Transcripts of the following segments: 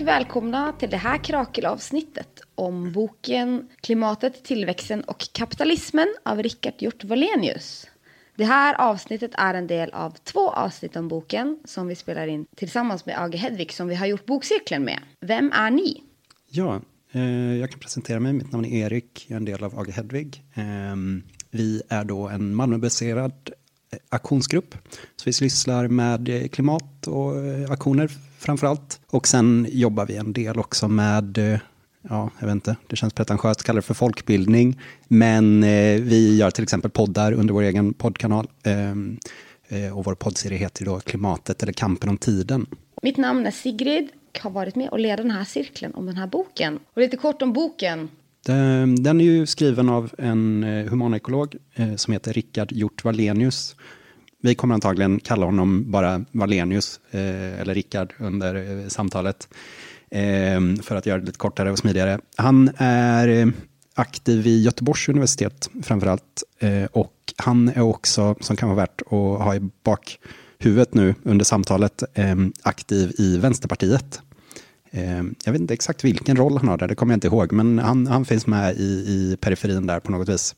och välkomna till det här krakelavsnittet om boken Klimatet, tillväxten och kapitalismen av Rickard Hjort Wallenius. Det här avsnittet är en del av två avsnitt om boken som vi spelar in tillsammans med Age Hedvig som vi har gjort bokcirkeln med. Vem är ni? Ja, eh, jag kan presentera mig. Mitt namn är Erik, jag är en del av Age Hedvig. Eh, vi är då en Malmöbaserad eh, aktionsgrupp. Så vi sysslar med eh, klimat och eh, aktioner framför allt. Och sen jobbar vi en del också med, eh, ja, jag vet inte, det känns pretentiöst att kalla det för folkbildning. Men eh, vi gör till exempel poddar under vår egen poddkanal. Ehm, eh, och vår poddserie heter då Klimatet eller kampen om tiden. Mitt namn är Sigrid och har varit med och leder den här cirkeln om den här boken. Och lite kort om boken. Den den är ju skriven av en eh, humanekolog eh, som heter Rickard Hjort Wallenius. Vi kommer antagligen kalla honom bara Wallenius eh, eller Rickard under eh, samtalet eh, för att göra det lite kortare och smidigare. Han är eh, aktiv vid Göteborgs universitet framför allt eh, och han är också, som kan vara värt att ha i bakhuvudet nu under samtalet, eh, aktiv i Vänsterpartiet. Eh, Jag vet inte exakt vilken roll han har där, det kommer jag inte ihåg, men han, han finns med i, i periferin där på något vis.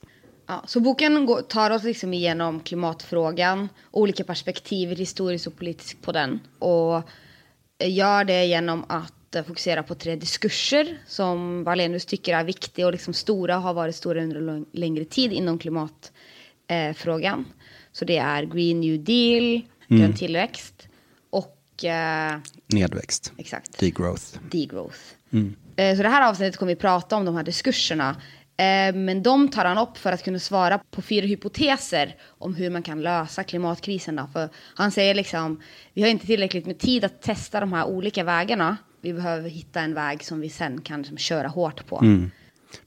Ja, så boken går, tar oss liksom igenom klimatfrågan, olika perspektiv historiskt och politiskt på den. Och gör det genom att eh, fokusera på tre diskurser som Wallenius tycker är viktiga och liksom stora har varit stora under längre tid inom klimatfrågan. så det är Green New Deal, grön tillväxt och eh, Nedväxt, exakt degrowth. degrowth. Eh, Så det här avsnittet kommer vi prata om de här diskurserna. Eh, men de tar han upp för att kunna svara på fyra hypoteser om hur man kan lösa klimatkrisen. Då. För han säger liksom, vi har inte tillräckligt med tid att testa de här olika vägarna. Vi behöver hitta en väg som vi sen kan liksom köra hårt på. Mm.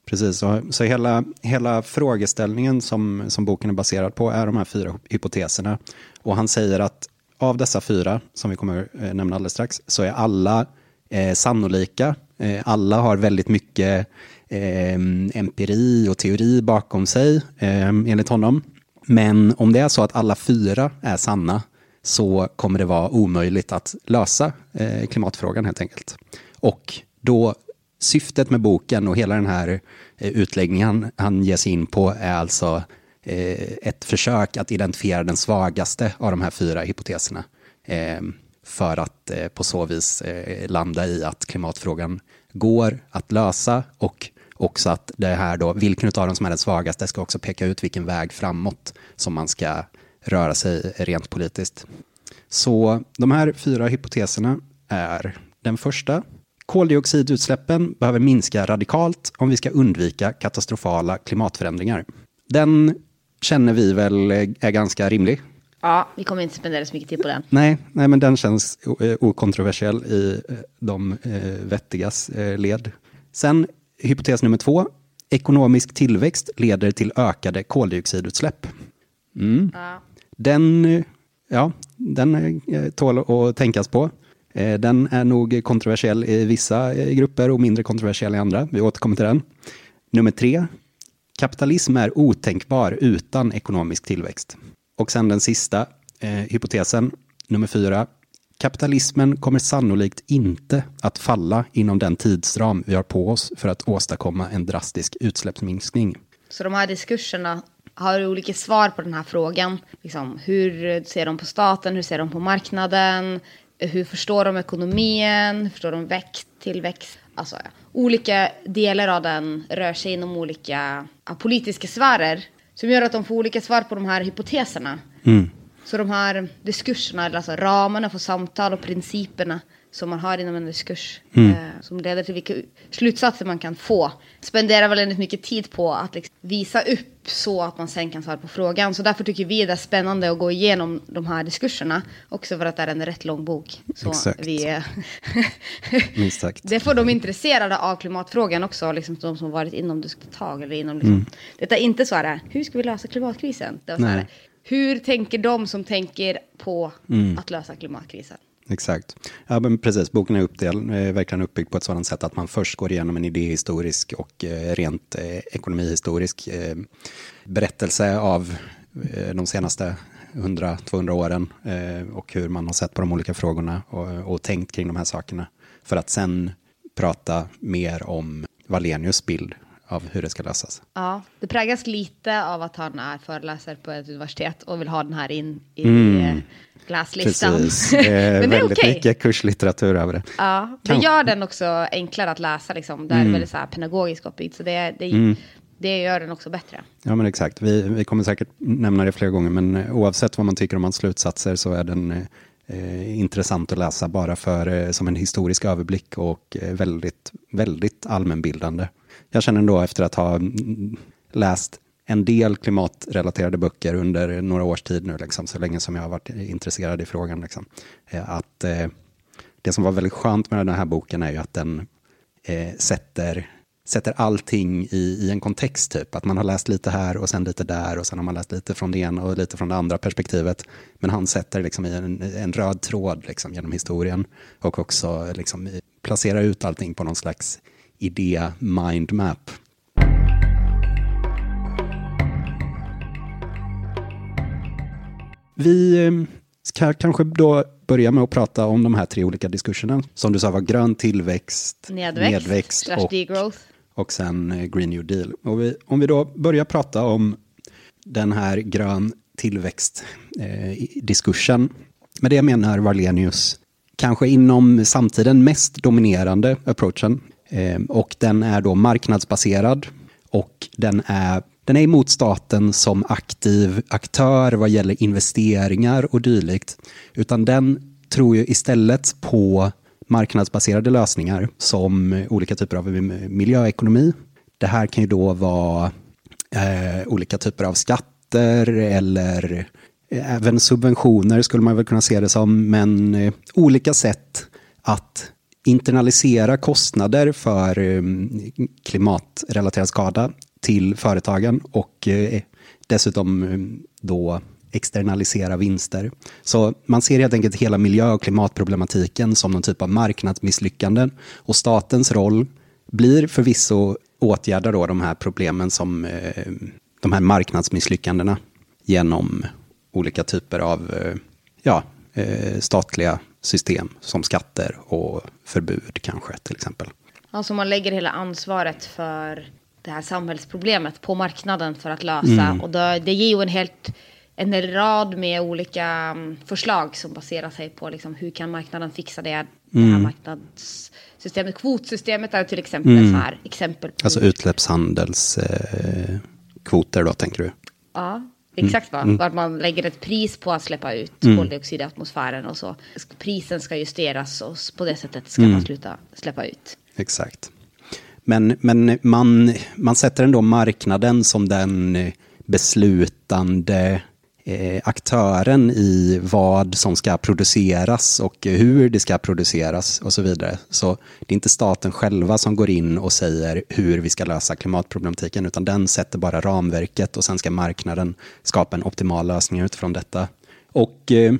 Precis, så, så hela, hela frågeställningen som, som boken är baserad på är de här fyra hypoteserna. Och han säger att av dessa fyra, som vi kommer eh, nämna alldeles strax, så är alla eh, sannolika. Eh, alla har väldigt mycket eh, empiri och teori bakom sig, eh, enligt honom. Men om det är så att alla fyra är sanna så kommer det vara omöjligt att lösa eh, klimatfrågan helt enkelt. Och då syftet med boken och hela den här eh, utläggningen han, ger sig in på är alltså eh, ett försök att identifiera den svagaste av de här fyra hypoteserna. Eh, för att eh, på så vis eh, landa i att klimatfrågan går att lösa och också att det här då, vilken av dem som är den svagaste ska också peka ut vilken väg framåt som man ska röra sig rent politiskt. Så de här fyra hypoteserna är den första. Koldioxidutsläppen behöver minska radikalt om vi ska undvika katastrofala klimatförändringar. Den känner vi väl är ganska rimlig. Ja, vi kommer inte spendera så mycket tid på den. Nej, nej men den känns okontroversiell i de eh, vettigas eh, led. Sen hypotes nummer två. Ekonomisk tillväxt leder till ökade koldioxidutsläpp. Ja. Den, eh, ja, den eh, tål att tänkas på. Eh, Den är nog kontroversiell i vissa grupper och mindre kontroversiell i andra. Vi återkommer till den. Nummer tre. Kapitalism är otänkbar utan ekonomisk tillväxt. Och sen den sista eh, hypotesen, nummer fyra. Kapitalismen kommer sannolikt inte att falla inom den tidsram vi har på oss för att åstadkomma en drastisk utsläppsminskning. Så de här diskurserna har olika svar på den här frågan. Liksom, hur ser de på staten? Hur ser de på marknaden? Hur förstår de ekonomin? Hur förstår de växt, tillväxt? Alltså, ja. olika delar av den rör sig inom olika ja, politiska sfärer. Som gör att de får olika svar på de här hypoteserna. Så de här diskurserna, eller alltså ramarna för samtal och principerna som man har inom en diskurs. Eh, som leder till vilka slutsatser man kan få. Spenderar väldigt mycket tid på att liksom visa upp så att man sen kan svara på frågan. Så därför tycker vi det är spännande att gå igenom de här diskurserna. Också för att det är en rätt lång bok. Så Exakt. vi, eh, Minst sagt. det får de intresserade av klimatfrågan också, liksom de som varit inom det ett tag. Eller inom liksom. Detta är inte så här, hur ska vi lösa klimatkrisen? Det var så här. Hur tänker de som tänker på att lösa klimatkrisen? Exakt. Ja, men precis. Boken är uppdel, eh, verkligen uppbyggd på ett sådant sätt att man först går igenom en idéhistorisk och eh, rent eh, ekonomihistorisk eh, berättelse av de senaste 100-200 åren och hur man har sett på de olika frågorna och, och tänkt kring de här sakerna. För att sen prata mer om Valenius bild av hur det ska lösas. Ja, det präglas lite av att han är föreläsare på ett universitet och vill ha den här in i mm. läslistan. Precis, det är Men det är väldigt okay. mycket kurslitteratur över det. Ja, det gör den också enklare att läsa, liksom. det är mm. väldigt så här pedagogiskt uppbyggt. Så det, det, mm. det gör den också bättre. Ja, men exakt. Vi, vi kommer säkert nämna det flera gånger, men oavsett vad man tycker om hans slutsatser så är den eh, intressant att läsa bara för, eh, som en historisk överblick och eh, väldigt, väldigt allmänbildande jag känner ändå efter att ha läst en del klimatrelaterade böcker under några års tid nu, liksom, så länge som jag har varit intresserad i frågan, liksom, eh, att eh, det som var väldigt skönt med den här boken är ju att den eh, sätter, sätter allting i, i en kontext, typ. Att man har läst lite här och sen lite där och sen har man läst lite från det ena och lite från det andra perspektivet. Men han sätter liksom i en, en röd tråd liksom, genom historien och också liksom, placerar ut allting på någon slags idé mindmap. Vi eh, ska kanske då börja med att prata om de här tre olika diskurserna. Som du sa var grön tillväxt, nedväxt, nedväxt och, degrowth. och sen eh, Green New Deal. Och vi, om vi då börjar prata om den här grön tillväxt-diskursen. Eh, med det menar Varlenius kanske inom samtiden mest dominerande approachen Ehm, och den är då marknadsbaserad och den är, den är emot staten som aktiv aktör vad gäller investeringar och dylikt. Utan den tror ju istället på marknadsbaserade lösningar som olika typer av miljöekonomi. Det här kan ju då vara eh, olika typer av skatter eller även subventioner skulle man väl kunna se det som, men eh, olika sätt att internalisera kostnader för eh, klimatrelaterad skada till företagen och eh, dessutom eh, då externalisera vinster. Så man ser helt enkelt hela miljö och klimatproblematiken som någon typ av marknadsmisslyckanden och statens roll blir förvisso åtgärda då de här problemen som de här marknadsmisslyckandena genom olika typer av ja, statliga system som skatter och förbud kanske till exempel. Alltså man lägger hela ansvaret för det här samhällsproblemet på marknaden för att lösa. Mm. Och det, det ger ju en helt en rad med olika mm, förslag som baserar sig på liksom, hur kan marknaden fixa det, mm. det här marknadssystemet. Kvotsystemet är till exempel mm. så här exempel. På... Alltså utsläppshandelskvoter eh, då tänker du? Ja, Exakt va? Mm. Att man lägger ett pris på att släppa ut mm. koldioxid i atmosfären och så. Prisen ska justeras och på det sättet ska mm. man sluta släppa ut. Exakt. Men, men man, man sätter ändå marknaden som den beslutande Eh, Eh, aktören i vad som ska produceras och hur det ska produceras och så vidare. Så det är inte staten själva som går in och säger hur vi ska lösa klimatproblematiken, utan den sätter bara ramverket och sen ska marknaden skapa en optimal lösning utifrån detta. Och eh,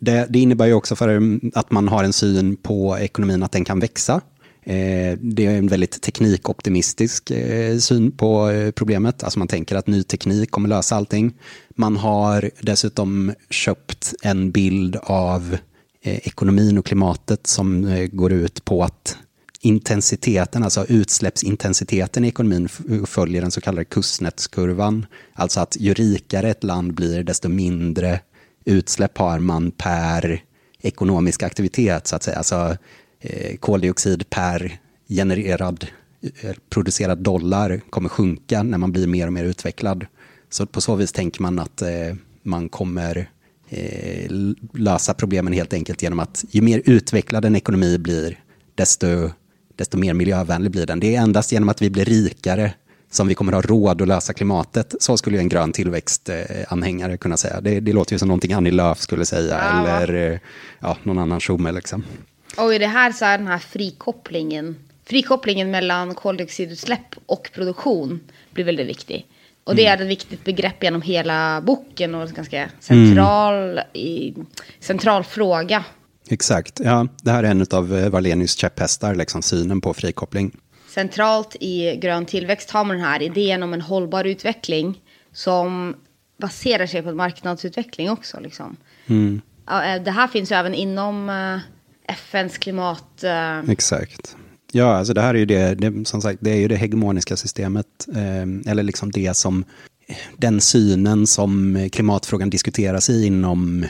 det, det innebär ju också för mm, att man har en syn på ekonomin att den kan växa Eh, det är en väldigt teknikoptimistisk eh, syn på eh, problemet. Alltså man tänker att ny teknik kommer lösa allting. Man har dessutom köpt en bild av ekonomin och klimatet som går ut på att intensiteten, alltså utsläppsintensiteten i ekonomin följer den så kallade kustnätskurvan. Alltså att ju rikare ett land blir, desto mindre utsläpp har man per ekonomisk aktivitet, så att säga. Alltså koldioxid per genererad, eh, producerad dollar kommer sjunka när man blir mer och mer utvecklad. Så på så vis tänker man att eh, man kommer lösa problemen helt enkelt genom att ju mer utvecklad en ekonomi blir, desto, desto mer miljövänlig blir den. Det är endast genom att vi blir rikare som vi kommer ha råd att lösa klimatet. Så skulle en grön tillväxt-anhängare kunna säga. Det, det låter ju som någonting Annie Lööf skulle säga, ja. eller ja, någon annan tjomme liksom. Och i det här så är den här frikopplingen, frikopplingen mellan koldioxidutsläpp och produktion blir väldigt viktig. Och det mm. är ett viktigt begrepp genom hela boken och en ganska central, mm. i, central fråga. Exakt, ja, det här är en av Valenius käpphästar, liksom synen på frikoppling. Centralt i grön tillväxt har man den här idén om en hållbar utveckling som baserar sig på marknadsutveckling också. Liksom. Mm. Det här finns ju även inom eh, FNs klimat... eh, Exakt. Ja, alltså det här är ju det, det som sagt, det är ju det hegemoniska systemet, eh, eller liksom det som, den synen som klimatfrågan diskuteras i inom eh,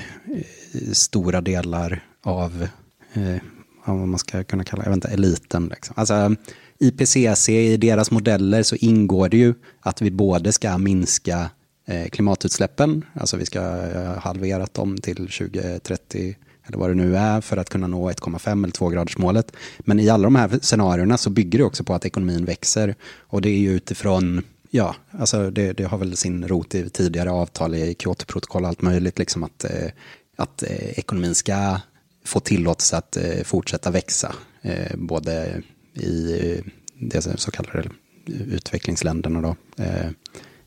stora delar av, eh, av vad man ska kunna kalla, jag vet inte, eliten. Liksom. Alltså, IPCC, i deras modeller så ingår det ju att vi både ska minska eh, klimatutsläppen, alltså vi ska eh, ha halverat dem till 2030 eller vad det nu är, för att kunna nå 1,5 eller 2 gradersmålet. Men i alla de här scenarierna så bygger det också på att ekonomin växer. Och det är ju utifrån, ja, alltså det, det har väl sin rot i tidigare avtal i Kyotoprotokoll och allt möjligt, liksom att, eh, att eh, ekonomin ska få tillåtelse att eh, fortsätta växa. Eh, både i eh, det så kallade utvecklingsländerna då, eh,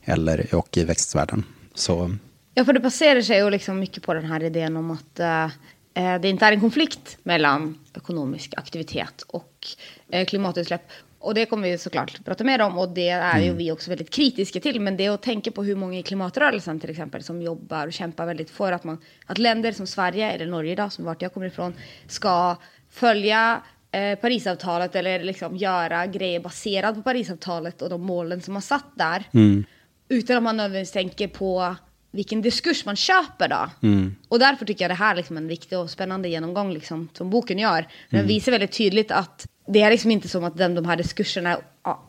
eller, och i växtvärlden. Så Ja, för det baserar sig ju liksom mycket på den här idén om att eh, det inte är en konflikt mellan ekonomisk aktivitet och eh, klimatutsläpp. Och det kommer vi såklart prata mer om och det är ju vi också väldigt kritiska till. Men det är att tänka på hur många i klimatrörelsen till exempel som jobbar och kämpar väldigt för att, man, att länder som Sverige eller Norge då, som vart jag kommer ifrån, ska följa eh, Parisavtalet eller liksom göra grejer baserat på Parisavtalet och de målen som man satt där. Utan att man nödvändigtvis tänker på vilken diskurs man köper då. Och därför tycker jag det här liksom är en viktig och spännande genomgång liksom, som boken gör. Den visar väldigt tydligt att det är liksom inte som att de, de här diskurserna är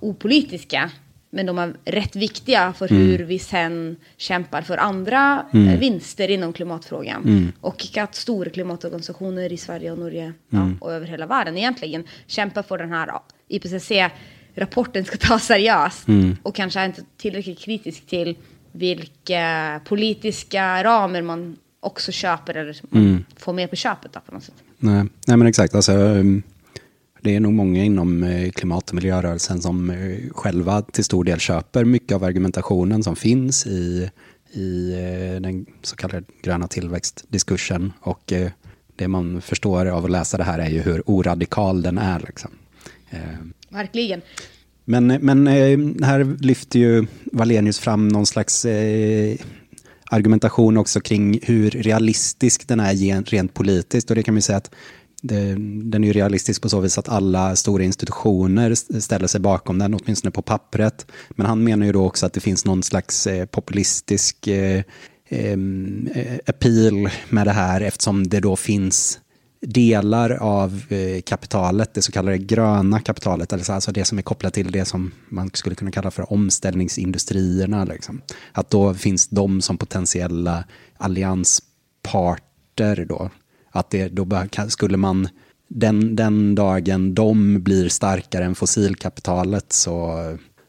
opolitiska. Men de är rätt viktiga för hur vi sen kämpar för andra eh, vinster inom klimatfrågan. Och att stora klimatorganisationer i Sverige och Norge ja, och över hela världen egentligen kämpar för den här ja, IPCC-rapporten ska tas seriöst. Och kanske är inte tillräckligt kritisk till vilka politiska ramer man också köper eller man får med på köpet då, på något sätt. Nej, nej men exakt. Alltså, um, det är nog många inom eh, klimat och miljörörelsen som eh, själva till stor del köper mycket av argumentationen som finns i, i eh, den så kallade gröna tillväxtdiskursen. Och det man förstår av att läsa det här är ju hur oradikal den är. Liksom. Eh, Verkligen men, men eh, här lyfter ju Valenius fram någon slags eh, argumentation också kring hur realistisk den är rent politiskt. Och det kan man ju säga att det, den är ju realistisk på så vis att alla stora institutioner ställer sig bakom den, åtminstone på pappret. Men han menar ju då också att det finns någon slags eh, populistisk eh, appeal med det här eftersom det då finns delar av eh, kapitalet, det så kallade gröna kapitalet, alltså det som är kopplat till det som man skulle kunna kalla för omställningsindustrierna. Liksom. Att då finns de som potentiella alliansparter då. Att det, då skulle man, den, den dagen de blir starkare än fossilkapitalet så,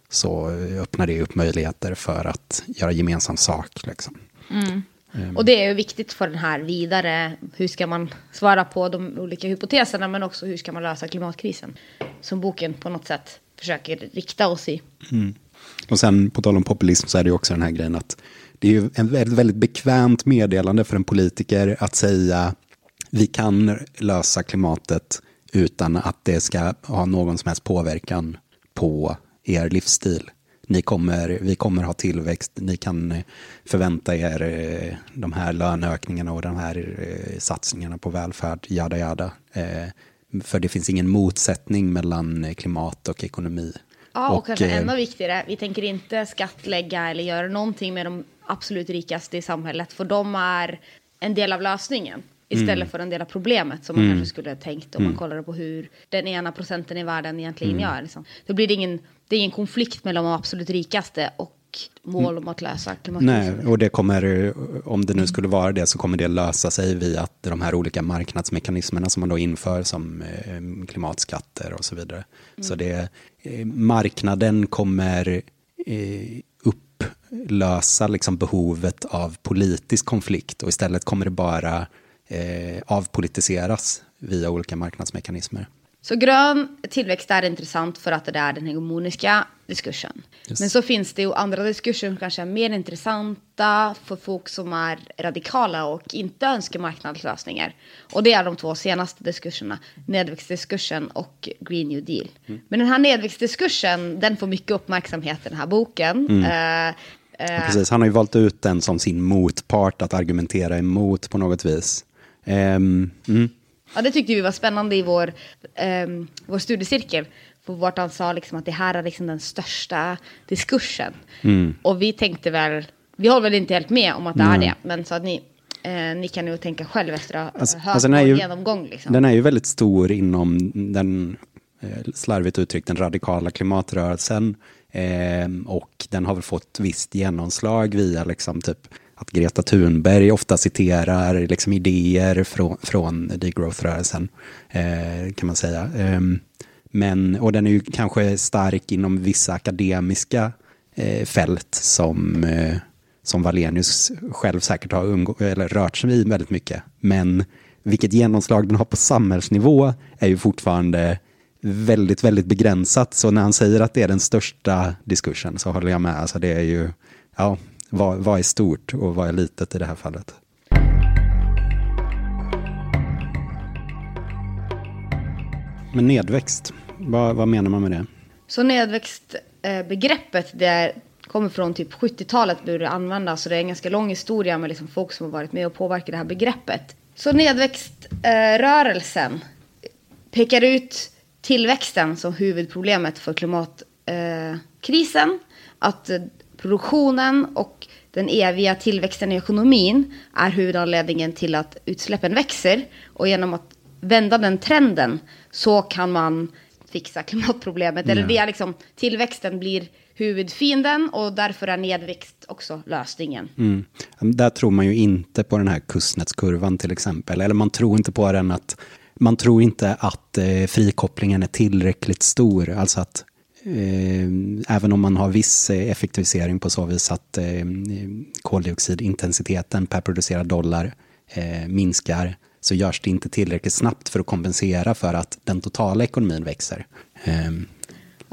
så öppnar det upp möjligheter för att göra gemensam sak. Liksom. Mm. Och det är ju viktigt för den här vidare, hur ska man svara på de olika hypoteserna men också hur ska man lösa klimatkrisen. Som boken på något sätt försöker rikta oss i. Och sen på tal om populism så är det ju också den här grejen att det är ju en väldigt, väldigt bekvämt meddelande för en politiker att säga vi kan lösa klimatet utan att det ska ha någon som helst påverkan på er livsstil. Ni kommer, vi kommer ha tillväxt, ni kan eh, förvänta er eh, de här löneökningarna och de här eh, satsningarna på välfärd, jada jada. För det finns ingen motsättning mellan klimat och ekonomi. Ja, och, kanske eh, ännu viktigare, vi tänker inte skattlägga eller göra någonting med de absolut rikaste i samhället, för de är en del av lösningen. Istället för en del av problemet som man kanske skulle ha tänkt om man kollade på hur den ena procenten i världen egentligen gör. Liksom. Då blir det ingen, det är ingen konflikt mellan de absolut rikaste och mål om att lösa klimatkrisen. Nej, och det kommer, om det nu skulle vara det, så kommer det lösa sig via att de här olika marknadsmekanismerna som man då inför som eh, klimatskatter och så vidare. Så det, eh, marknaden kommer eh, upplösa liksom behovet av politisk konflikt och istället kommer det bara avpolitiseras via olika marknadsmekanismer. Så grön tillväxt är intressant för att det är den hegemoniska diskursen. Yes. Men så finns det ju andra diskurser som kanske är mer intressanta för folk som är radikala och inte önskar marknadslösningar. Och det är de två senaste diskurserna, nedväxtdiskursen och Green New Deal. Men den här nedväxtdiskursen, den får mycket uppmärksamhet i den här boken. Eh, Ja, Precis, han har ju valt ut den som sin motpart att argumentera emot på något vis. Ehm, mm. Ja, det tyckte vi var spännande i vår, eh, vår studiecirkel. För vart han sa liksom att det här är liksom den största diskursen. Mm. Och vi tänkte väl, vi håller väl inte helt med om att det är det. Men så att ni, eh, ni kan nog tänka själv efter att ha Alltså- hört alltså den ju- genomgång. Liksom. Den är ju väldigt stor inom den, eh, slarvigt uttryckt, den radikala klimatrörelsen. Eh, och den har väl fått visst genomslag via liksom typ att Greta Thunberg ofta citerar liksom idéer från, från degrowth-rörelsen, eh, kan man säga. Eh, men, och den är ju kanske stark inom vissa akademiska eh, fält som, eh, som Wallenius själv säkert har umgå- eller rört sig i väldigt mycket. Men vilket genomslag den har på samhällsnivå är ju fortfarande väldigt, väldigt begränsat. Så när han säger att det är den största diskursen så håller jag med. Alltså det är ju, ja, vad, vad är stort och vad är litet i det här fallet? Men nedväxt, vad, vad menar man med det? Så nedväxtbegreppet eh, det är, kommer från typ 70-talet började användas. Så det är en ganska lång historia med liksom folk som har varit med och påverkat det här begreppet. Så nedväxtrörelsen eh, pekar ut tillväxten som huvudproblemet för klimatkrisen. Eh, att produktionen och den eviga tillväxten i ekonomin är huvudanledningen till att utsläppen växer. Och genom att vända den trenden så kan man fixa klimatproblemet. Eller Ja. det är liksom, tillväxten blir huvudfienden och därför är nedväxt också lösningen. Mm. Där tror man ju inte på den här kustnätskurvan till exempel. Eller man tror inte på den att man tror inte att eh, frikopplingen är tillräckligt stor. Alltså att även om man har viss eh, effektivisering på så vis att eh, koldioxidintensiteten per producerad dollar eh, minskar så görs det inte tillräckligt snabbt för att kompensera för att den totala ekonomin växer. Eh,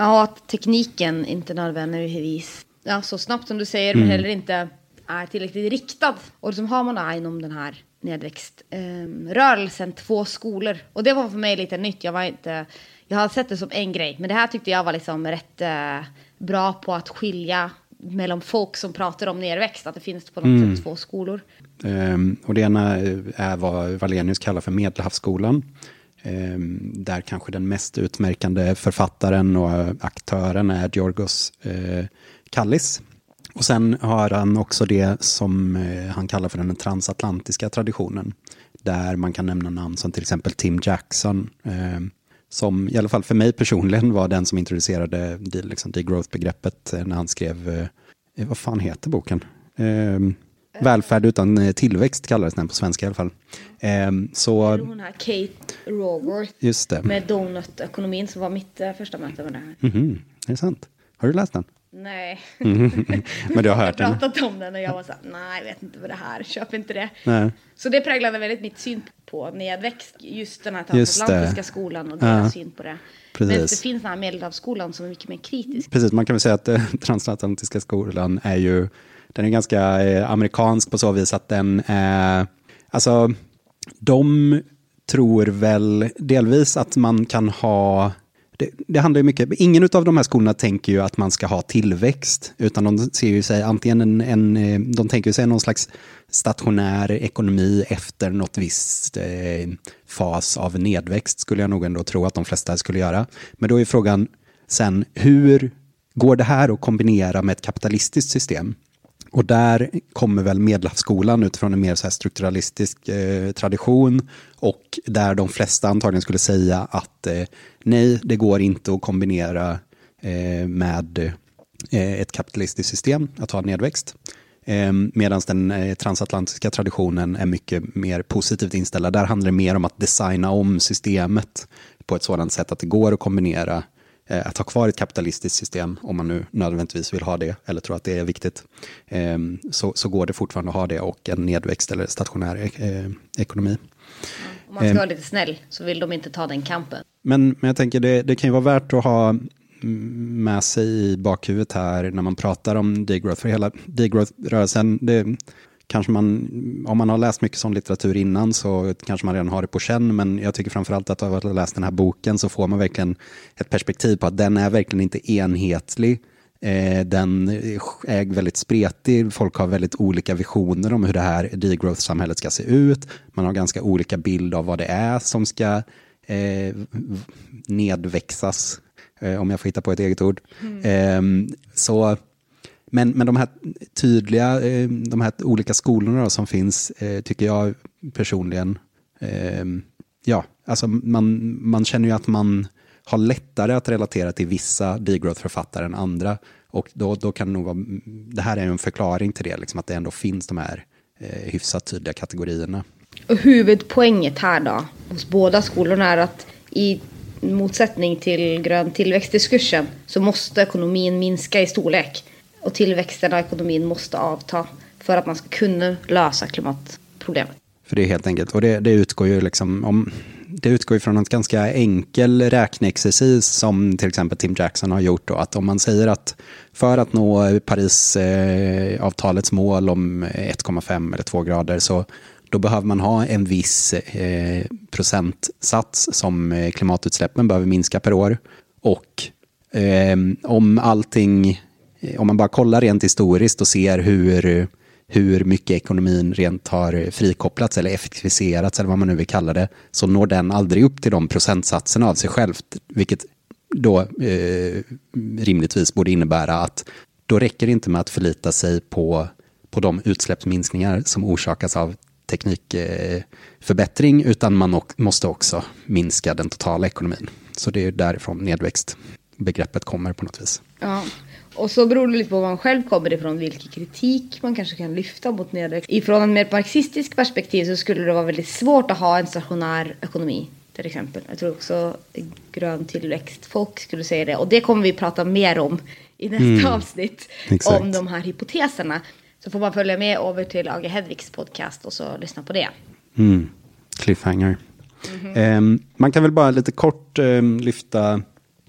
Ja, att tekniken inte nödvändigtvis ja, så snabbt som du säger, men heller inte är tillräckligt riktad. Och som har man då inom den här nedväxtrörelsen två skolor. Och det var för mig lite nytt. Jag var inte, jag har sett det som en grej, men det här tyckte jag var liksom rätt eh, bra på att skilja mellan folk som pratar om nedväxt, att det finns på något sätt två skolor. Ehm, och det ena är vad Wallenius kallar för Medelhavsskolan. Ehm, där kanske den mest utmärkande författaren och aktören är Georgos eh, Kallis. Och sen har han också det som eh, han kallar för den transatlantiska traditionen. Där man kan nämna namn som till exempel Tim Jackson. Eh, som i alla fall för mig personligen var den som introducerade det, liksom, degrowth-begreppet eh, när han skrev, eh, vad fan heter boken? Eh, Välfärd utan eh, tillväxt kallades den på svenska i alla fall. Eh, så Hon här Kate Raworth just det. med Donut-ekonomin som var mitt eh, första möte med det här. Mhm, är det sant? Har du läst den? Nej. Men du har hört jag har den? pratat om den och jag var så här, nej jag vet inte vad det här, köp inte det. Nej. Så det präglade väldigt mitt syn på nedväxt, just den här transatlantiska skolan och deras Ja. syn på det. Precis. Men det finns den här medelhavsskolan som är mycket mer kritisk. Precis, man kan väl säga att eh, transatlantiska skolan är ju, den är ganska eh, amerikansk på så vis att den är, alltså de tror väl delvis att man kan ha, det, det handlar ju mycket, ingen av de här skolorna tänker ju att man ska ha tillväxt, utan de ser ju sig antingen en, en eh, de tänker sig någon slags stationär ekonomi efter något visst eh, fas av nedväxt, skulle jag nog ändå tro att de flesta skulle göra. Men då är frågan sen, hur går det här att kombinera med ett kapitalistiskt system? Och där kommer väl Medelhavsskolan utifrån en mer så här strukturalistisk eh, tradition och där de flesta antagligen skulle säga att eh, nej, det går inte att kombinera eh, med eh, ett kapitalistiskt system att ha nedväxt. Eh, Medan den eh, transatlantiska traditionen är mycket mer positivt inställd. Där handlar det mer om att designa om systemet på ett sådant sätt att det går att kombinera eh, att ha kvar ett kapitalistiskt system, om man nu nödvändigtvis vill ha det, eller tror att det är viktigt, eh, så, så går det fortfarande att ha det och en nedväxt eller stationär eh, ekonomi. Om man ska vara lite snäll så vill de inte ta den kampen. Men, men jag tänker det, det kan ju vara värt att ha med sig i bakhuvudet här när man pratar om degrowth. För hela degrowth-rörelsen, det kanske man, om man har läst mycket sån litteratur innan så kanske man redan har det på känn. Men jag tycker framförallt att av att ha läst den här boken så får man verkligen ett perspektiv på att den är verkligen inte enhetlig Eh, den är väldigt spretig, folk har väldigt olika visioner om hur det här degrowth-samhället ska se ut. Man har ganska olika bild av vad det är som ska eh, nedväxas, eh, om jag får hitta på ett eget ord. Mm. Eh, så, men, men de här tydliga, eh, de här olika skolorna som finns, eh, tycker jag personligen, eh, ja, alltså man, man känner ju att man har lättare att relatera till vissa degrowth-författare än andra. Och då, då kan det nog vara, det här är en förklaring till det, liksom, att det ändå finns de här eh, hyfsat tydliga kategorierna. Och huvudpoänget här då, hos båda skolorna är att i motsättning till grön tillväxtdiskursen så måste ekonomin minska i storlek. Och tillväxten av ekonomin måste avta för att man ska kunna lösa klimatproblemet. För det är helt enkelt, och det, det utgår ju liksom om, det utgår från en ganska enkel räkneexercis som till exempel Tim Jackson har gjort. Då, att om man säger att för att nå Parisavtalets eh, mål om 1,5 eller 2 grader så då behöver man ha en viss eh, procentsats som eh, klimatutsläppen behöver minska per år. Och om allting, Eh, om man bara kollar rent historiskt och ser hur hur mycket ekonomin rent har frikopplats eller effektiviserats eller vad man nu vill kalla det, så når den aldrig upp till de procentsatserna av sig självt, vilket då eh, rimligtvis borde innebära att då räcker det inte med att förlita sig på, på de utsläppsminskningar som orsakas av teknikförbättring, eh, utan man måste också minska den totala ekonomin. Så det är därifrån nedväxtbegreppet kommer på något vis. Ja. Och så beror det lite på var man själv kommer ifrån, vilken kritik man kanske kan lyfta mot nedväxt. Ifrån ett mer marxistiskt perspektiv så skulle det vara väldigt svårt att ha en stationär ekonomi till exempel. Jag tror också grön tillväxt, folk skulle säga det. Och det kommer vi prata mer om i nästa mm. avsnitt. Exakt. Om de här hypoteserna. Så får man följa med över till Age Hedvigs podcast och så lyssna på det. Mm. Cliffhanger. Mm -hmm. um, man kan väl bara lite kort um, lyfta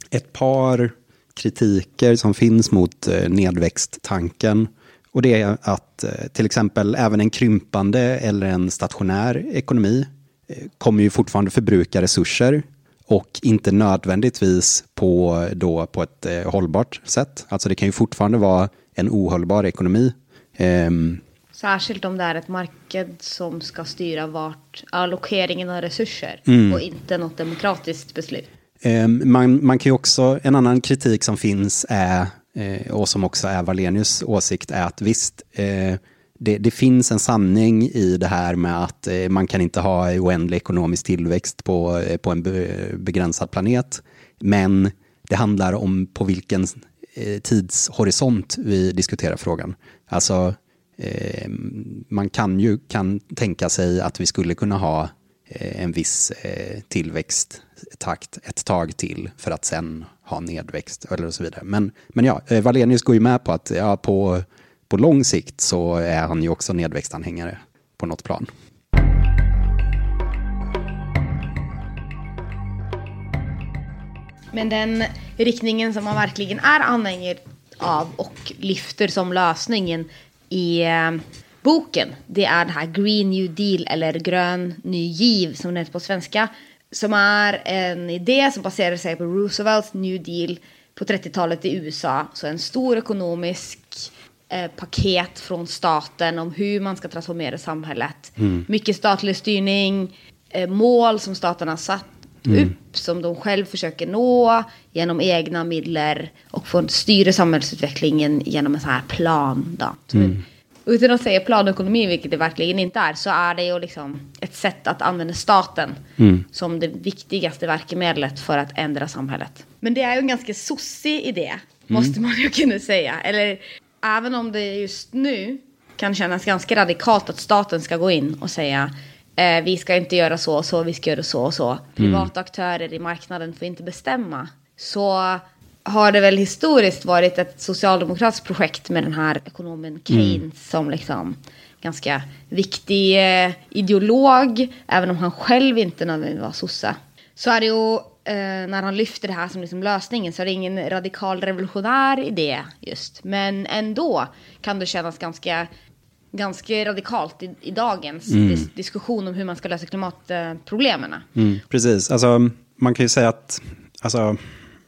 ett par kritiker som finns mot eh, nedväxttanken. Och det är att eh, till exempel även en krympande eller en stationär ekonomi eh, kommer ju fortfarande förbruka resurser och inte nödvändigtvis på, då, på ett hållbart sätt. Alltså det kan ju fortfarande vara en ohållbar ekonomi. Um, Särskilt om det är ett marknad som ska styra vart allokeringen av resurser mm. och inte något demokratiskt beslut. Ehm, man, man kan ju också, en annan kritik som finns är, eh, och som också är Valenius åsikt, är att visst, eh, det, det, finns en sanning i det här med att eh, man kan inte ha oändlig ekonomisk tillväxt på, på en begränsad planet. Men det handlar om på vilken tidshorisont vi diskuterar frågan. Alltså, ehm, man kan ju kan tänka sig att vi skulle kunna ha Eh, en viss eh, tillväxttakt ett tag till för att sen ha nedväxt eller så vidare. Men, men ja, eh, Valenius går ju med på att ja, på, på lång sikt så är han ju också nedväxtanhängare på något plan. Men den riktningen som man verkligen är anhängare av och lyfter som lösningen i boken, det är det här Green New Deal eller grön ny giv som det heter på svenska som är en idé som baserar sig på Roosevelts New Deal på 30-talet i USA. Så en stor ekonomisk eh, paket från staten om hur man ska transformera samhället. Mm. Mycket statlig styrning, eh, mål som staten har satt mm. upp som de själv försöker nå genom egna medel och få styra samhällsutvecklingen genom en sån här plan. Då. Mm utan att säga planekonomi, vilket det verkligen inte är, så är det ju liksom ett sätt att använda staten mm. som det viktigaste verkmedlet för att ändra samhället. Men det är ju en ganska sossig idé, mm. måste man ju kunna säga. Eller även om det just nu kan kännas ganska radikalt att staten ska gå in och säga eh, vi ska inte göra så och så, vi ska göra så och så. Privata mm. aktörer i marknaden får inte bestämma. Så har det väl historiskt varit ett socialdemokratiskt projekt med den här ekonomen Keynes mm. som liksom ganska viktig eh, ideolog, även om han själv inte nödvändigtvis var sosse. Så är det ju, eh, när han lyfter det här som liksom lösningen, så är det ingen radikal revolutionär idé just. Men ändå kan det kännas ganska, ganska radikalt i, i dagens mm. dis diskussion om hur man ska lösa klimatproblemen. Mm, precis, alltså man kan ju säga att, alltså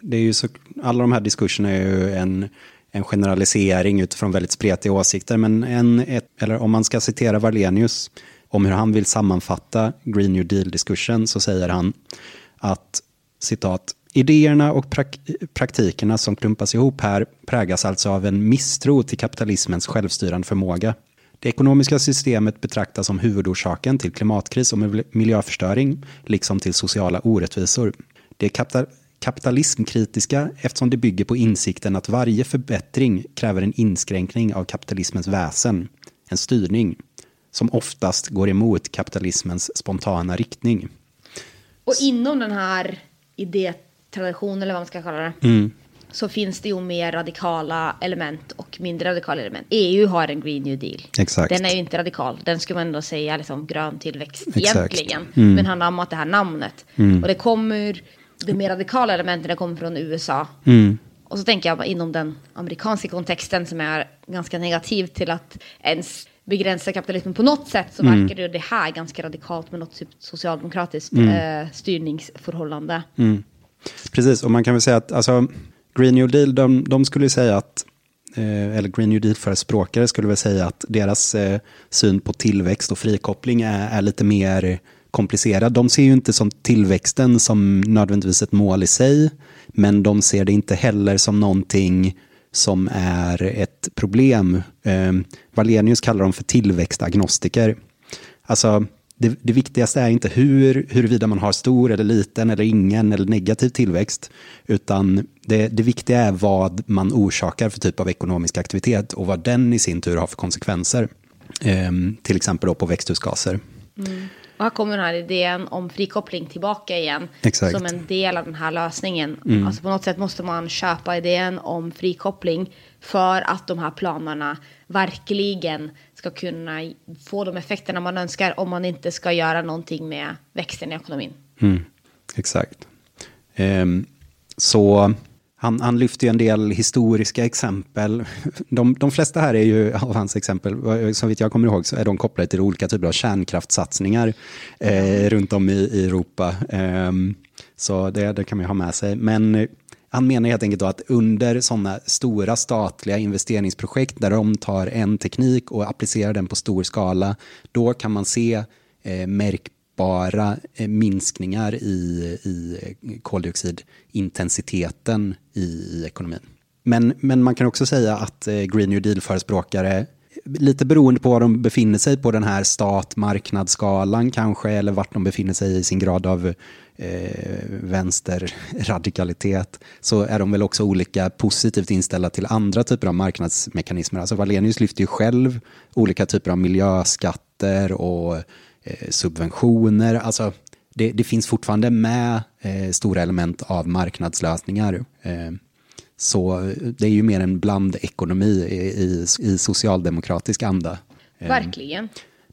det är ju så, alla de här diskurserna är ju en, en generalisering utifrån väldigt spretiga åsikter. Men en, ett, eller om man ska citera Varlenius om hur han vill sammanfatta Green New Deal-diskursen så säger han att citat Idéerna och prak praktikerna som klumpas ihop här prägas alltså av en misstro till kapitalismens självstyrande förmåga. Det ekonomiska systemet betraktas som huvudorsaken till klimatkris och miljöförstöring, liksom till sociala orättvisor. Det kapital kapitalismkritiska eftersom det bygger på insikten att varje förbättring kräver en inskränkning av kapitalismens väsen, en styrning, som oftast går emot kapitalismens spontana riktning. Och inom den här idétraditionen, eller vad man ska kalla det, mm. så finns det ju mer radikala element och mindre radikala element. EU har en Green New Deal. Exakt. Den är ju inte radikal. Den skulle man ändå säga liksom grön tillväxt Exakt. egentligen. Mm. Men han har anammat det här namnet. Mm. Och det kommer det mer radikala elementet kommer från USA. Mm. Och så tänker jag inom den amerikanska kontexten som är ganska negativ till att ens begränsa kapitalismen på något sätt så mm. verkar det här ganska radikalt med något typ socialdemokratiskt mm. eh, styrningsförhållande. Mm. Precis, och man kan väl säga att alltså, Green New Deal, de, de skulle säga att eh, eller Green New Deal-förespråkare skulle väl säga att deras eh, syn på tillväxt och frikoppling är, är lite mer komplicerad. De ser ju inte som tillväxten som nödvändigtvis ett mål i sig, men de ser det inte heller som någonting som är ett problem. Eh, Valenius kallar dem för tillväxtagnostiker. Alltså, det, det, viktigaste är inte hur, huruvida man har stor eller liten eller ingen eller negativ tillväxt, utan det, det viktiga är vad man orsakar för typ av ekonomisk aktivitet och vad den i sin tur har för konsekvenser. Eh, till exempel då på växthusgaser. Mm. Och här kommer den här idén om frikoppling tillbaka igen. Exakt. Som en del av den här lösningen. Mm. Alltså på något sätt måste man köpa idén om frikoppling. För att de här planerna verkligen ska kunna få de effekterna man önskar. Om man inte ska göra någonting med växten i ekonomin. Mm. Exakt. Um, så han, han lyfter ju en del historiska exempel. De, de flesta här är ju av hans exempel, som vitt jag kommer ihåg, så är de kopplade till olika typer av kärnkraftssatsningar eh, runt om i, i Europa. Eh, så det, det kan man ju ha med sig. Men eh, han menar helt enkelt då att under sådana stora statliga investeringsprojekt där de tar en teknik och applicerar den på stor skala, då kan man se eh, märk mätbara eh, minskningar i, i koldioxidintensiteten i, i ekonomin. Men, men man kan också säga att eh, Green New Deal-förespråkare lite beroende på var de befinner sig på den här stat-marknadsskalan kanske, eller vart de befinner sig i sin grad av eh, vänsterradikalitet, så är de väl också olika positivt inställda till andra typer av marknadsmekanismer. Alltså Valenius lyfter ju själv olika typer av miljöskatter och subventioner. Alltså, det, det, finns fortfarande med eh, stora element av marknadslösningar. Eh, så det är ju mer en blandekonomi i, i, i socialdemokratisk anda. Eh, Verkligen.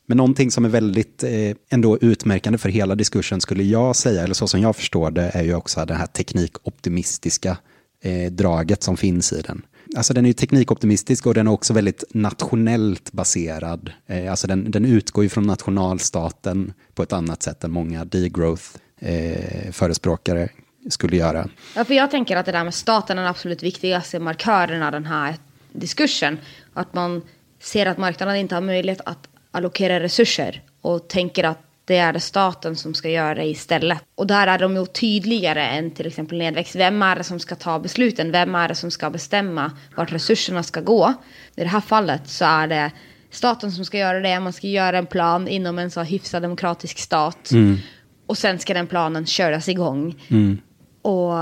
Men någonting som är väldigt eh, ändå utmärkande för hela diskursen skulle jag säga, eller så som jag förstår det, är ju också det här teknikoptimistiska eh, draget som finns i den alltså den är ju teknikoptimistisk och den är också väldigt nationellt baserad. Eh, alltså den, den utgår ju från nationalstaten på ett annat sätt än många degrowth-förespråkare eh, skulle göra. Ja, för jag tänker att det där med staten är den absolut viktigaste markören av den här diskursen. Att man ser att marknaden inte har möjlighet att allokera resurser och tänker att det är det staten som ska göra det istället. Och där är de ju tydligare än till exempel nedväxt. Vem är det som ska ta besluten? Vem är det som ska bestämma vart resurserna ska gå? I det här fallet så är det staten som ska göra det. Man ska göra en plan inom en så hyfsad demokratisk stat. Mm. Och sen ska den planen köras igång. Mm. Och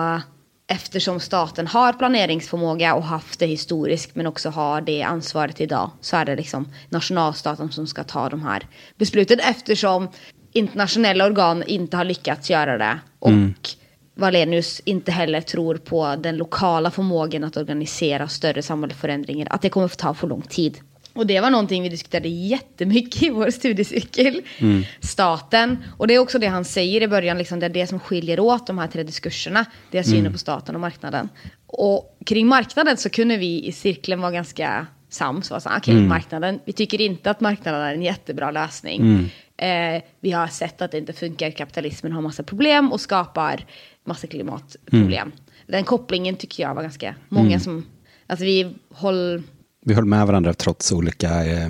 eftersom staten har planeringsförmåga och haft det historiskt men också har det ansvaret idag så är det liksom nationalstaten som ska ta de här besluten eftersom internationella organ inte har lyckats göra det. Och mm. Valenius inte heller tror på den lokala förmågan att organisera större samhällsförändringar. Att det kommer att ta för lång tid. Och det var någonting vi diskuterade jättemycket i vår studiecykel. Mm. Staten. Och det är också det han säger i början, liksom, det är det som skiljer åt de här tre diskurserna. Det är synen mm. på staten och marknaden. Och kring marknaden så kunde vi i cirkeln vara ganska sams. Okej, okay, mm. marknaden. Vi tycker inte att marknaden är en jättebra lösning. Eh, vi har sett att det inte funkar, kapitalismen har massa problem och skapar massa klimatproblem. Mm. Den kopplingen tycker jag var ganska många mm. som Alltså vi håller... Vi höll med varandra trots olika eh,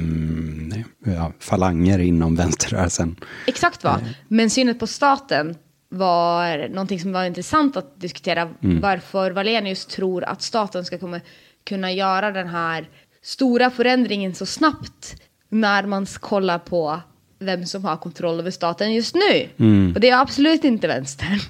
ja, falanger inom vänsterrörelsen. Exakt va. Men synet på staten var någonting som var intressant att diskutera. Mm. Varför Valenius tror att staten ska komma, kunna göra den här stora förändringen så snabbt när man kollar på vem som har kontroll över staten just nu. Mm. Och det är absolut inte vänstern.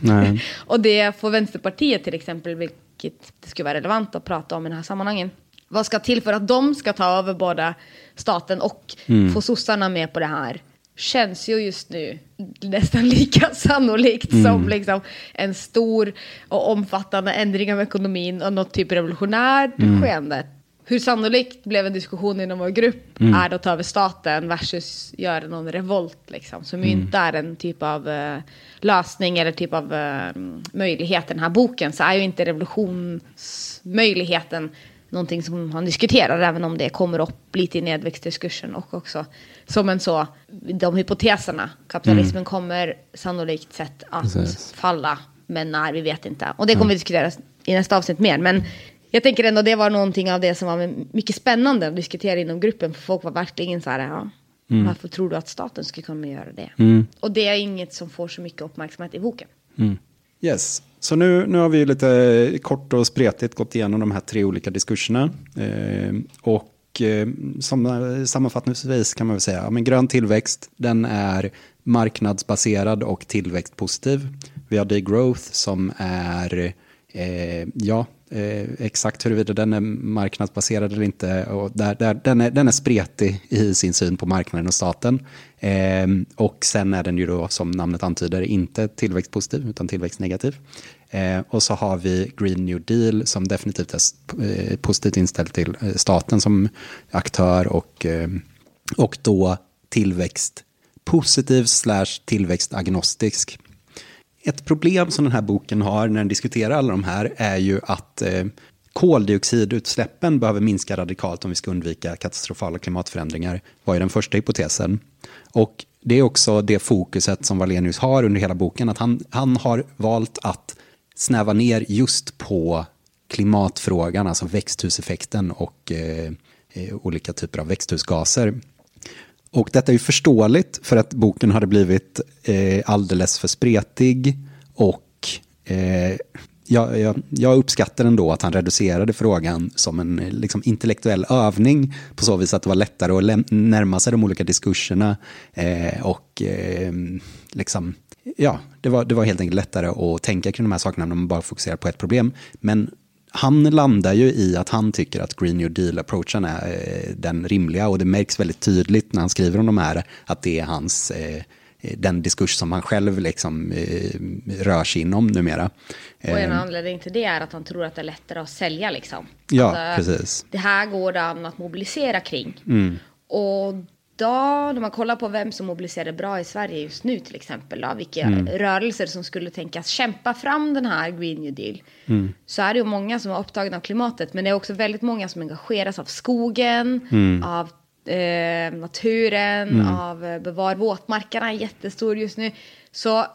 och det får Vänsterpartiet till exempel, vilket det skulle vara relevant att prata om i den här sammanhangen. Vad ska till för att de ska ta över både staten och mm. få sossarna med på det här? Känns ju just nu nästan lika sannolikt mm. som liksom en stor och omfattande ändring av ekonomin och något typ revolutionärt mm. skeende hur sannolikt blev en diskussion inom vår grupp mm. är det att ta över staten versus göra någon revolt liksom. Som mm. ju inte är en typ av uh, lösning eller typ av uh, möjlighet i den här boken. Så är ju inte revolutionsmöjligheten någonting som han diskuterar. Även om det kommer upp lite i nedväxtdiskursen och också som en så, de hypoteserna. Kapitalismen mm. kommer sannolikt sett att Precis. falla. Men när, vi vet inte. Och det kommer vi diskutera i nästa avsnitt mer. Men jag tänker ändå det var någonting av det som var mycket spännande att diskutera inom gruppen. För folk var verkligen så här, ja, mm. varför tror du att staten skulle kunna göra det? Mm. Och det är inget som får så mycket uppmärksamhet i boken. Mm. Yes, så nu, nu har vi lite kort och spretigt gått igenom de här tre olika diskurserna. Eh, och eh, som, sammanfattningsvis kan man väl säga, men grön tillväxt, den är marknadsbaserad och tillväxtpositiv. Vi har degrowth som är, eh, ja, Eh, exakt huruvida den är marknadsbaserad eller inte. Och där, där, den, är, den är spretig i sin syn på marknaden och staten. Eh, och sen är den ju då, som namnet antyder, inte tillväxtpositiv utan tillväxtnegativ. Eh, och så har vi Green New Deal som definitivt är eh, positivt inställd till eh, staten som aktör och, eh, och då tillväxtpositiv slash tillväxtagnostisk. Ett problem som den här boken har när den diskuterar alla de här är ju att eh, koldioxidutsläppen behöver minska radikalt om vi ska undvika katastrofala klimatförändringar, var ju den första hypotesen. Och det är också det fokuset som Valenius har under hela boken, att han, han har valt att snäva ner just på klimatfrågan, alltså växthuseffekten och eh, eh olika typer av växthusgaser. Och detta är ju förståeligt för att boken hade blivit eh, alldeles för spretig och eh, jag, jag, jag, uppskattar ändå att han reducerade frågan som en liksom, intellektuell övning på så vis att det var lättare att närma sig de olika diskurserna eh, och eh, liksom, ja, det var, det var helt enkelt lättare att tänka kring de här sakerna när man bara fokuserar på ett problem. Men han landar ju i att han tycker att Green New Deal-approachen är eh, den rimliga och det märks väldigt tydligt när han skriver om de här att det är hans, eh, den diskurs som han själv liksom eh, rör sig inom numera. Och en anledning till det är att han tror att det är lättare att sälja liksom. Ja, alltså, precis. Det här går det an att mobilisera kring. Mm. Och då, när man kollar på vem som mobiliserar bra i Sverige just nu till exempel, då, vilka mm. rörelser som skulle tänkas kämpa fram den här Green New Deal, mm. så är det ju många som är upptagna av klimatet, men det är också väldigt många som engageras av skogen, mm. av eh, naturen, mm. av eh, bevar våtmarkerna, jättestor just nu. Så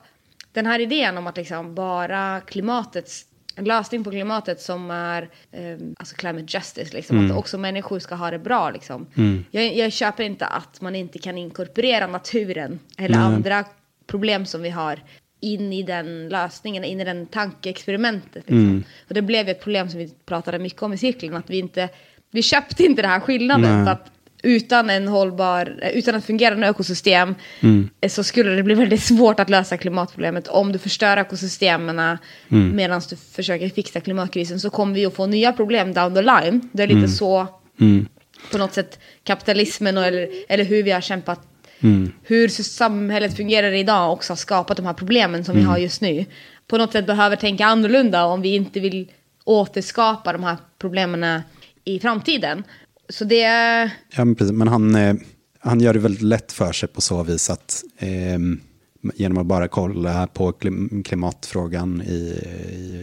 den här idén om att liksom bara klimatets en lösning på klimatet som är eh, alltså climate justice, liksom, mm. att också människor ska ha det bra. Liksom. Mm. Jag, jag köper inte att man inte kan inkorporera naturen eller mm. andra problem som vi har in i den lösningen, in i den tankeexperimentet. Liksom. Mm. Och det blev ett problem som vi pratade mycket om i cirkeln, att vi inte, vi köpte inte den här skillnaden. För att utan en hållbar, utan ett fungerande ekosystem mm. så skulle det bli väldigt svårt att lösa klimatproblemet. Om du förstör ekosystemen mm. medan du försöker fixa klimatkrisen så kommer vi att få nya problem down the line. Det är lite mm. så mm. på något sätt kapitalismen och, eller, eller hur vi har kämpat Mm. Hur samhället fungerar idag också har skapat de här problemen som mm. vi har just nu. På något sätt behöver tänka annorlunda om vi inte vill återskapa de här problemen i framtiden. Så det... Ja, men, precis, men han, eh, han gör det väldigt lätt för sig på så vis att eh, genom att bara kolla på klimatfrågan i,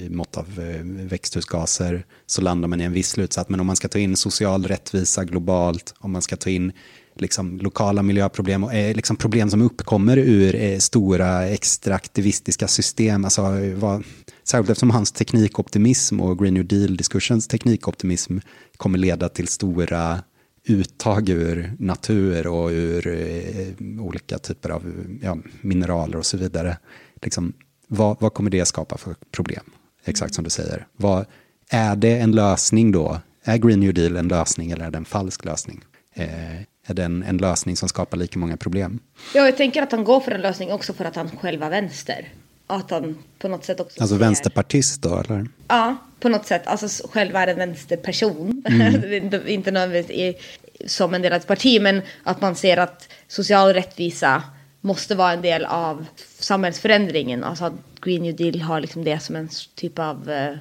i mått av eh, växthusgaser så landar man i en viss slutsats. Men om man ska ta in social rättvisa globalt, om man ska ta in liksom, lokala miljöproblem och eh, liksom, problem som uppkommer ur eh, stora extraktivistiska system. Alltså, vad, särskilt eftersom hans teknikoptimism och Green New Deal-diskursens teknikoptimism kommer leda till stora uttag ur natur och ur eh, olika typer av ja, mineraler och så vidare. Liksom, vad, vad kommer det skapa för problem? Exakt som du säger. Vad, är det en lösning då? Är Green New Deal en lösning eller är det en falsk lösning? Eh, är det en, lösning som skapar lika många problem? Ja, jag tänker att han går för en lösning också för att han själv är vänster. Att han på något sätt också Alltså ser... vänsterpartist då, eller? Ja, på något sätt. Alltså själv är en vänsterperson. Mm. inte, inte nödvändigtvis som en del av ett parti, men att man ser att social rättvisa måste vara en del av samhällsförändringen. Alltså att Green New Deal har liksom det som en typ av eh,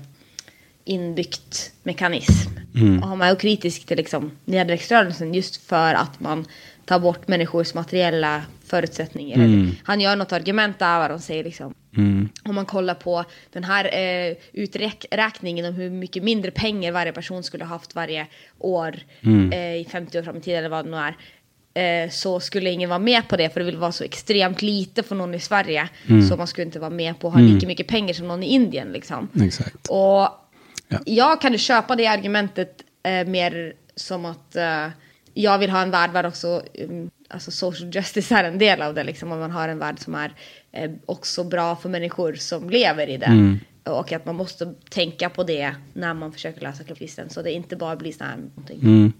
inbyggt mekanism. Mm. Och han är kritisk till liksom nedväxtrörelsen just för att man tar bort människors materiella förutsättningar. Mm. Han gör något argument där och säger liksom mm. om man kollar på den här eh, uträkningen om hur mycket mindre pengar varje person skulle ha haft varje år mm. eh, i 50 år fram i tiden eller vad det nu är eh, så skulle ingen vara med på det för det vill vara så extremt lite för någon i Sverige. Mm. Så man skulle inte vara med på att ha mm. lika mycket pengar som någon i Indien. Liksom. Exakt. Och ja. jag kan köpa det argumentet eh, mer som att eh, jag vill ha en värld där också um, alltså social justice är en del av det. Liksom, om man har en värld som är eh, också bra för människor som lever i det. Mm. Och att man måste tänka på det när man försöker lösa klimatkrisen. Så det inte bara blir så här någonting. Mm.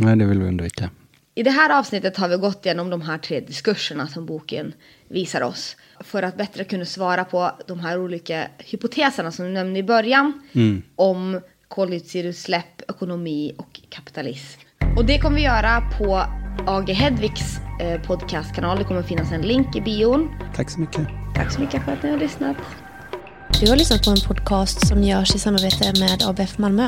Nej, det vill vi undvika. I det här avsnittet har vi gått igenom de här tre diskurserna som boken visar oss. För att bättre kunna svara på de här olika hypoteserna som du nämnde i början. Mm. Om koldioxidutsläpp, ekonomi och kapitalism. Och det kommer vi göra på AG Hedvigs eh, podcastkanal. Det kommer finnas en länk i bion. Tack så mycket. Tack så mycket för att ni har lyssnat. Du har lyssnat på en podcast som görs i samarbete med ABF Malmö.